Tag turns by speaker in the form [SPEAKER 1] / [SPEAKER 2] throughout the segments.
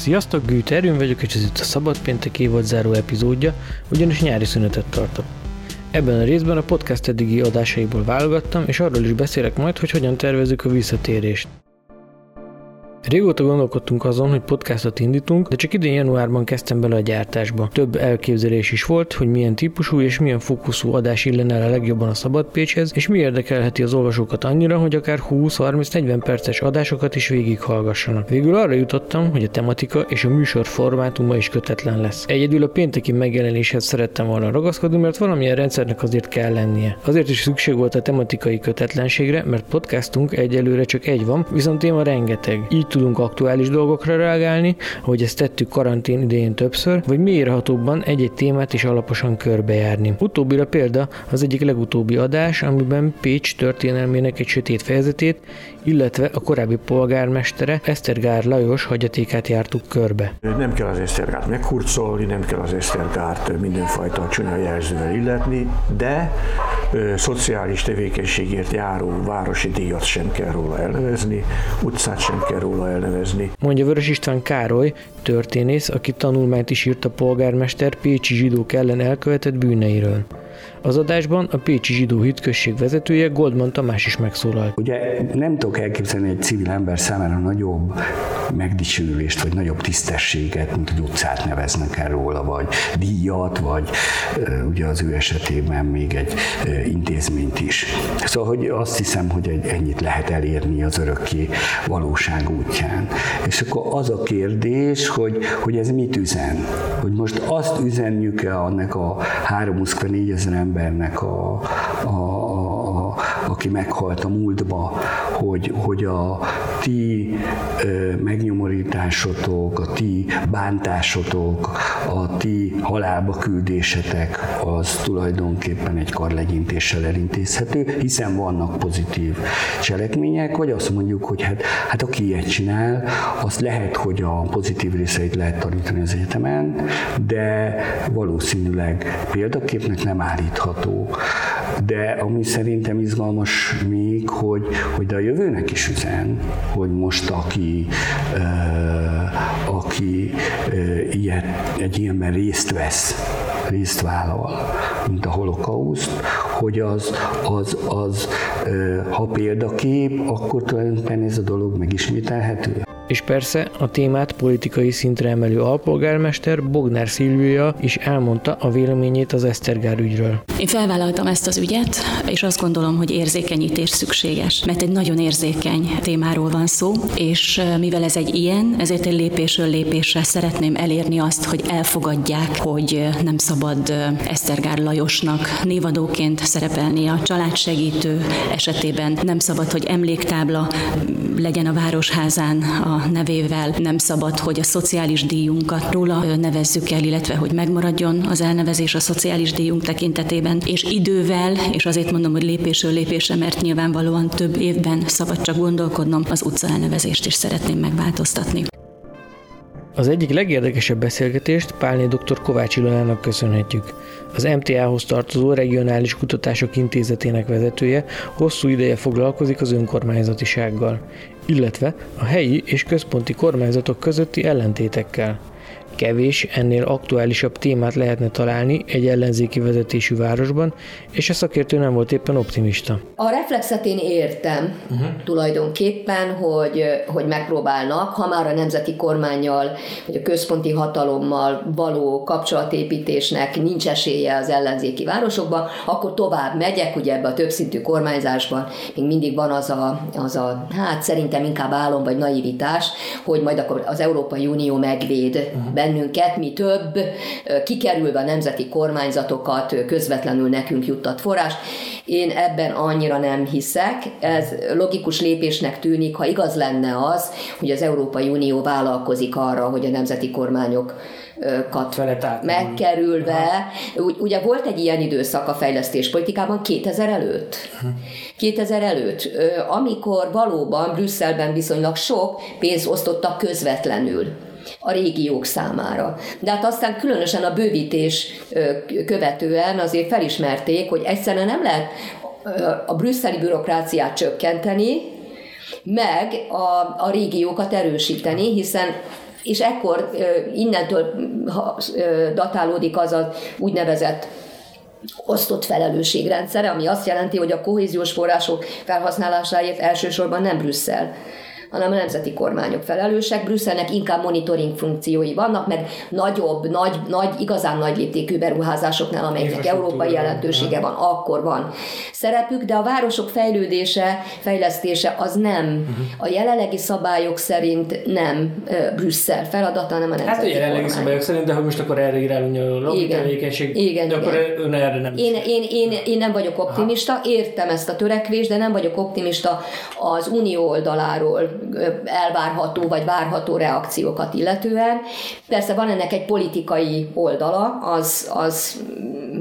[SPEAKER 1] Sziasztok, Gűt Erőn vagyok, és ez itt a Szabad Péntek évad záró epizódja, ugyanis nyári szünetet tartok. Ebben a részben a podcast eddigi adásaiból válogattam, és arról is beszélek majd, hogy hogyan tervezzük a visszatérést. Régóta gondolkodtunk azon, hogy podcastot indítunk, de csak idén januárban kezdtem bele a gyártásba. Több elképzelés is volt, hogy milyen típusú és milyen fókuszú adás illene a legjobban a szabad Pécshez, és mi érdekelheti az olvasókat annyira, hogy akár 20-30-40 perces adásokat is végighallgassanak. Végül arra jutottam, hogy a tematika és a műsor formátuma is kötetlen lesz. Egyedül a pénteki megjelenéshez szerettem volna ragaszkodni, mert valamilyen rendszernek azért kell lennie. Azért is szükség volt a tematikai kötetlenségre, mert podcastunk egyelőre csak egy van, viszont téma rengeteg. Így tudunk aktuális dolgokra reagálni, ahogy ezt tettük karantén idején többször, vagy mélyrehatóbban egy-egy témát is alaposan körbejárni. Utóbbira példa az egyik legutóbbi adás, amiben Pécs történelmének egy sötét fejezetét, illetve a korábbi polgármestere Esztergár Lajos hagyatékát jártuk körbe.
[SPEAKER 2] Nem kell az Esztergárt meghurcolni, nem kell az Esztergárt mindenfajta csúnya jelzővel illetni, de ö, szociális tevékenységért járó városi díjat sem kell róla elnevezni, utcát sem kell róla elnevezni.
[SPEAKER 1] Mondja Vörös István Károly, történész, aki tanulmányt is írt a polgármester pécsi zsidók ellen elkövetett bűneiről. Az adásban a Pécsi Zsidó Hitközség vezetője Goldman Tamás is megszólalt.
[SPEAKER 3] Ugye nem tudok elképzelni egy civil ember számára nagyobb megdicsőülést, vagy nagyobb tisztességet, mint hogy utcát neveznek el róla, vagy díjat, vagy ugye az ő esetében még egy intézményt is. Szóval, hogy azt hiszem, hogy egy, ennyit lehet elérni az örökké valóság útján. És akkor az a kérdés, hogy, hogy ez mit üzen? Hogy most azt üzenjük-e annak a 3 ezer embernek, a, a, a, aki meghalt a múltba, hogy, hogy a ti megnyomorításotok, a ti bántásotok, a ti halálba küldésetek az tulajdonképpen egy karlegyintéssel elintézhető, hiszen vannak pozitív cselekmények, vagy azt mondjuk, hogy hát, hát aki ilyet csinál, azt lehet, hogy a pozitív részeit lehet tanítani az egyetemen, de valószínűleg példaképnek nem állítható. De ami szerintem izgalmas még, hogy, hogy de a jövőnek is üzen, hogy most aki, aki ilyet, egy ilyenben részt vesz, részt vállal, mint a holokauszt, hogy az, az, az ha példakép, akkor tulajdonképpen ez a dolog megismételhető.
[SPEAKER 1] És persze a témát politikai szintre emelő alpolgármester Bognár Szilvia is elmondta a véleményét az Esztergár ügyről.
[SPEAKER 4] Én felvállaltam ezt az ügyet, és azt gondolom, hogy érzékenyítés szükséges, mert egy nagyon érzékeny témáról van szó, és mivel ez egy ilyen, ezért egy lépésről lépésre szeretném elérni azt, hogy elfogadják, hogy nem szabad Esztergár Lajosnak névadóként szerepelni a családsegítő esetében, nem szabad, hogy emléktábla legyen a városházán a nevével, nem szabad, hogy a szociális díjunkat róla nevezzük el, illetve hogy megmaradjon az elnevezés a szociális díjunk tekintetében, és idővel, és azért mondom, hogy lépésről lépésre, mert nyilvánvalóan több évben szabad csak gondolkodnom, az utca elnevezést is szeretném megváltoztatni.
[SPEAKER 1] Az egyik legérdekesebb beszélgetést Pálné dr. Kovács Ilonának köszönhetjük. Az MTA-hoz tartozó Regionális Kutatások Intézetének vezetője hosszú ideje foglalkozik az önkormányzatisággal, illetve a helyi és központi kormányzatok közötti ellentétekkel kevés, ennél aktuálisabb témát lehetne találni egy ellenzéki vezetésű városban, és a szakértő nem volt éppen optimista.
[SPEAKER 5] A reflexet én értem uh-huh. tulajdonképpen, hogy, hogy megpróbálnak, ha már a nemzeti kormányjal, vagy a központi hatalommal való kapcsolatépítésnek nincs esélye az ellenzéki városokban, akkor tovább megyek, ugye ebbe a többszintű kormányzásban még mindig van az a, az a hát szerintem inkább álom vagy naivitás, hogy majd akkor az Európai Unió megvéd uh-huh bennünket, mi több, kikerülve a nemzeti kormányzatokat közvetlenül nekünk juttat forrás. Én ebben annyira nem hiszek. Ez logikus lépésnek tűnik, ha igaz lenne az, hogy az Európai Unió vállalkozik arra, hogy a nemzeti kormányok megkerülve. Ugye volt egy ilyen időszak a fejlesztéspolitikában 2000 előtt. 2000 előtt, amikor valóban Brüsszelben viszonylag sok pénzt osztottak közvetlenül a régiók számára. De hát aztán különösen a bővítés követően azért felismerték, hogy egyszerűen nem lehet a brüsszeli bürokráciát csökkenteni, meg a, a régiókat erősíteni, hiszen és ekkor innentől datálódik az az úgynevezett osztott felelősségrendszere, ami azt jelenti, hogy a kohéziós források felhasználásáért elsősorban nem Brüsszel hanem a nemzeti kormányok felelősek. Brüsszelnek inkább monitoring funkciói vannak, meg nagyobb, nagy, nagy igazán nagy léptékű beruházásoknál, amelyeknek európai jelentősége van, akkor van szerepük, de a városok fejlődése, fejlesztése az nem. Uh-huh. A jelenlegi szabályok szerint nem Brüsszel feladata, hanem a nemzeti Hát a
[SPEAKER 1] jelenlegi kormány. szabályok szerint, de ha most akkor erre irányulni a lobby tevékenység, igen, de igen. akkor ön erre nem
[SPEAKER 5] én, én, én, én nem vagyok optimista, Aha. értem ezt a törekvést, de nem vagyok optimista az unió oldaláról elvárható vagy várható reakciókat illetően. Persze van ennek egy politikai oldala, az, az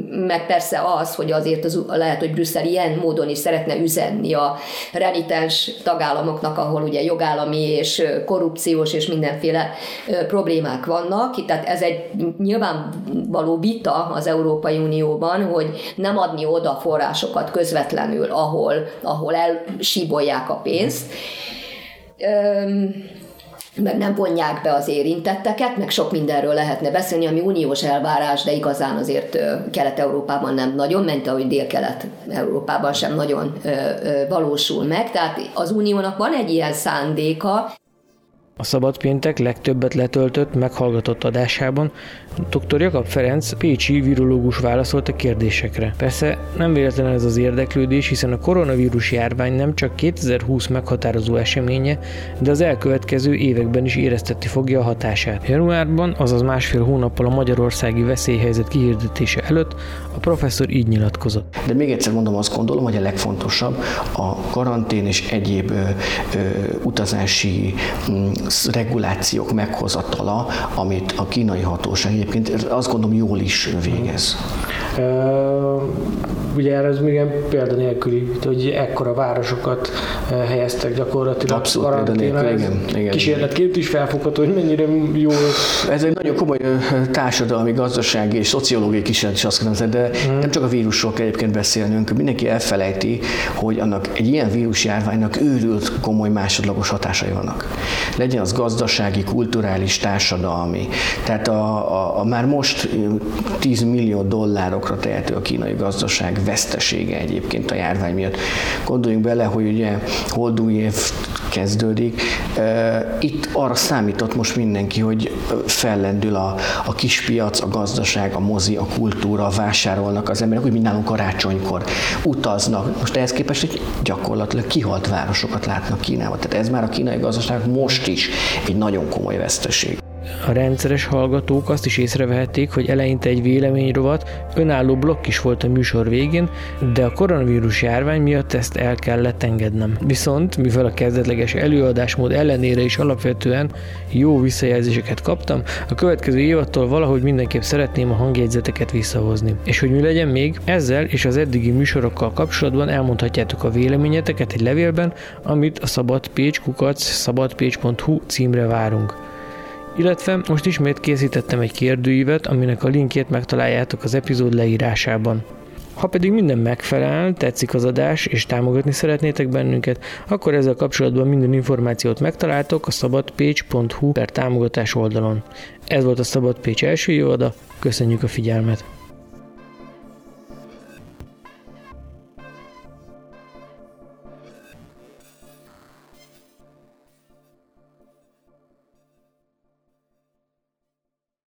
[SPEAKER 5] meg persze az, hogy azért az, lehet, hogy Brüsszel ilyen módon is szeretne üzenni a renitens tagállamoknak, ahol ugye jogállami és korrupciós és mindenféle problémák vannak. Tehát ez egy nyilvánvaló vita az Európai Unióban, hogy nem adni oda forrásokat közvetlenül, ahol, ahol elsíbolják a pénzt meg nem vonják be az érintetteket, meg sok mindenről lehetne beszélni, ami uniós elvárás, de igazán azért Kelet-Európában nem nagyon, ment ahogy Dél-Kelet-Európában sem nagyon valósul meg. Tehát az uniónak van egy ilyen szándéka,
[SPEAKER 1] a Szabad Péntek legtöbbet letöltött, meghallgatott adásában dr. Jakab Ferenc, pécsi virológus válaszolt a kérdésekre. Persze nem véletlen ez az érdeklődés, hiszen a koronavírus járvány nem csak 2020 meghatározó eseménye, de az elkövetkező években is éreztetni fogja a hatását. Januárban, azaz másfél hónappal a magyarországi veszélyhelyzet kihirdetése előtt a professzor így nyilatkozott.
[SPEAKER 6] De még egyszer mondom, azt gondolom, hogy a legfontosabb a karantén és egyéb ö, ö, utazási m, regulációk meghozatala, amit a kínai hatóság egyébként azt gondolom jól is végez.
[SPEAKER 1] Ugye erre ez még példanélküli, hogy ekkora városokat helyeztek gyakorlatilag
[SPEAKER 6] Abszolút példanélkül, igen, igen.
[SPEAKER 1] Kísérletként is felfogható, hogy mennyire jó.
[SPEAKER 6] Ez egy nagyon komoly társadalmi, gazdasági és szociológiai kísérlet is azt gondolom, de hmm. nem csak a vírusról kell egyébként beszélnünk, mindenki elfelejti, hogy annak egy ilyen vírusjárványnak őrült komoly másodlagos hatásai vannak. Legyen az gazdasági, kulturális, társadalmi. Tehát a, a, a már most 10 millió dollárokra tehető a kínai gazdaság vesztesége egyébként a járvány miatt. Gondoljunk bele, hogy ugye holdúj év kezdődik. Itt arra számított most mindenki, hogy fellendül a, a kispiac, a gazdaság, a mozi, a kultúra, vásárolnak az emberek, úgy, mint nálunk karácsonykor utaznak. Most ehhez képest egy gyakorlatilag kihalt városokat látnak Kínában. Tehát ez már a kínai gazdaság most is egy nagyon komoly veszteség.
[SPEAKER 1] A rendszeres hallgatók azt is észrevehették, hogy eleinte egy véleményrovat, önálló blokk is volt a műsor végén, de a koronavírus járvány miatt ezt el kellett engednem. Viszont, mivel a kezdetleges előadásmód ellenére is alapvetően jó visszajelzéseket kaptam, a következő évattól valahogy mindenképp szeretném a hangjegyzeteket visszahozni. És hogy mi legyen még, ezzel és az eddigi műsorokkal kapcsolatban elmondhatjátok a véleményeteket egy levélben, amit a szabadpécs.kukac szabadpécs.hu címre várunk illetve most ismét készítettem egy kérdőívet, aminek a linkjét megtaláljátok az epizód leírásában. Ha pedig minden megfelel, tetszik az adás, és támogatni szeretnétek bennünket, akkor ezzel kapcsolatban minden információt megtaláltok a szabadpage.hu per támogatás oldalon. Ez volt a Szabad Pécs első évada, köszönjük a figyelmet!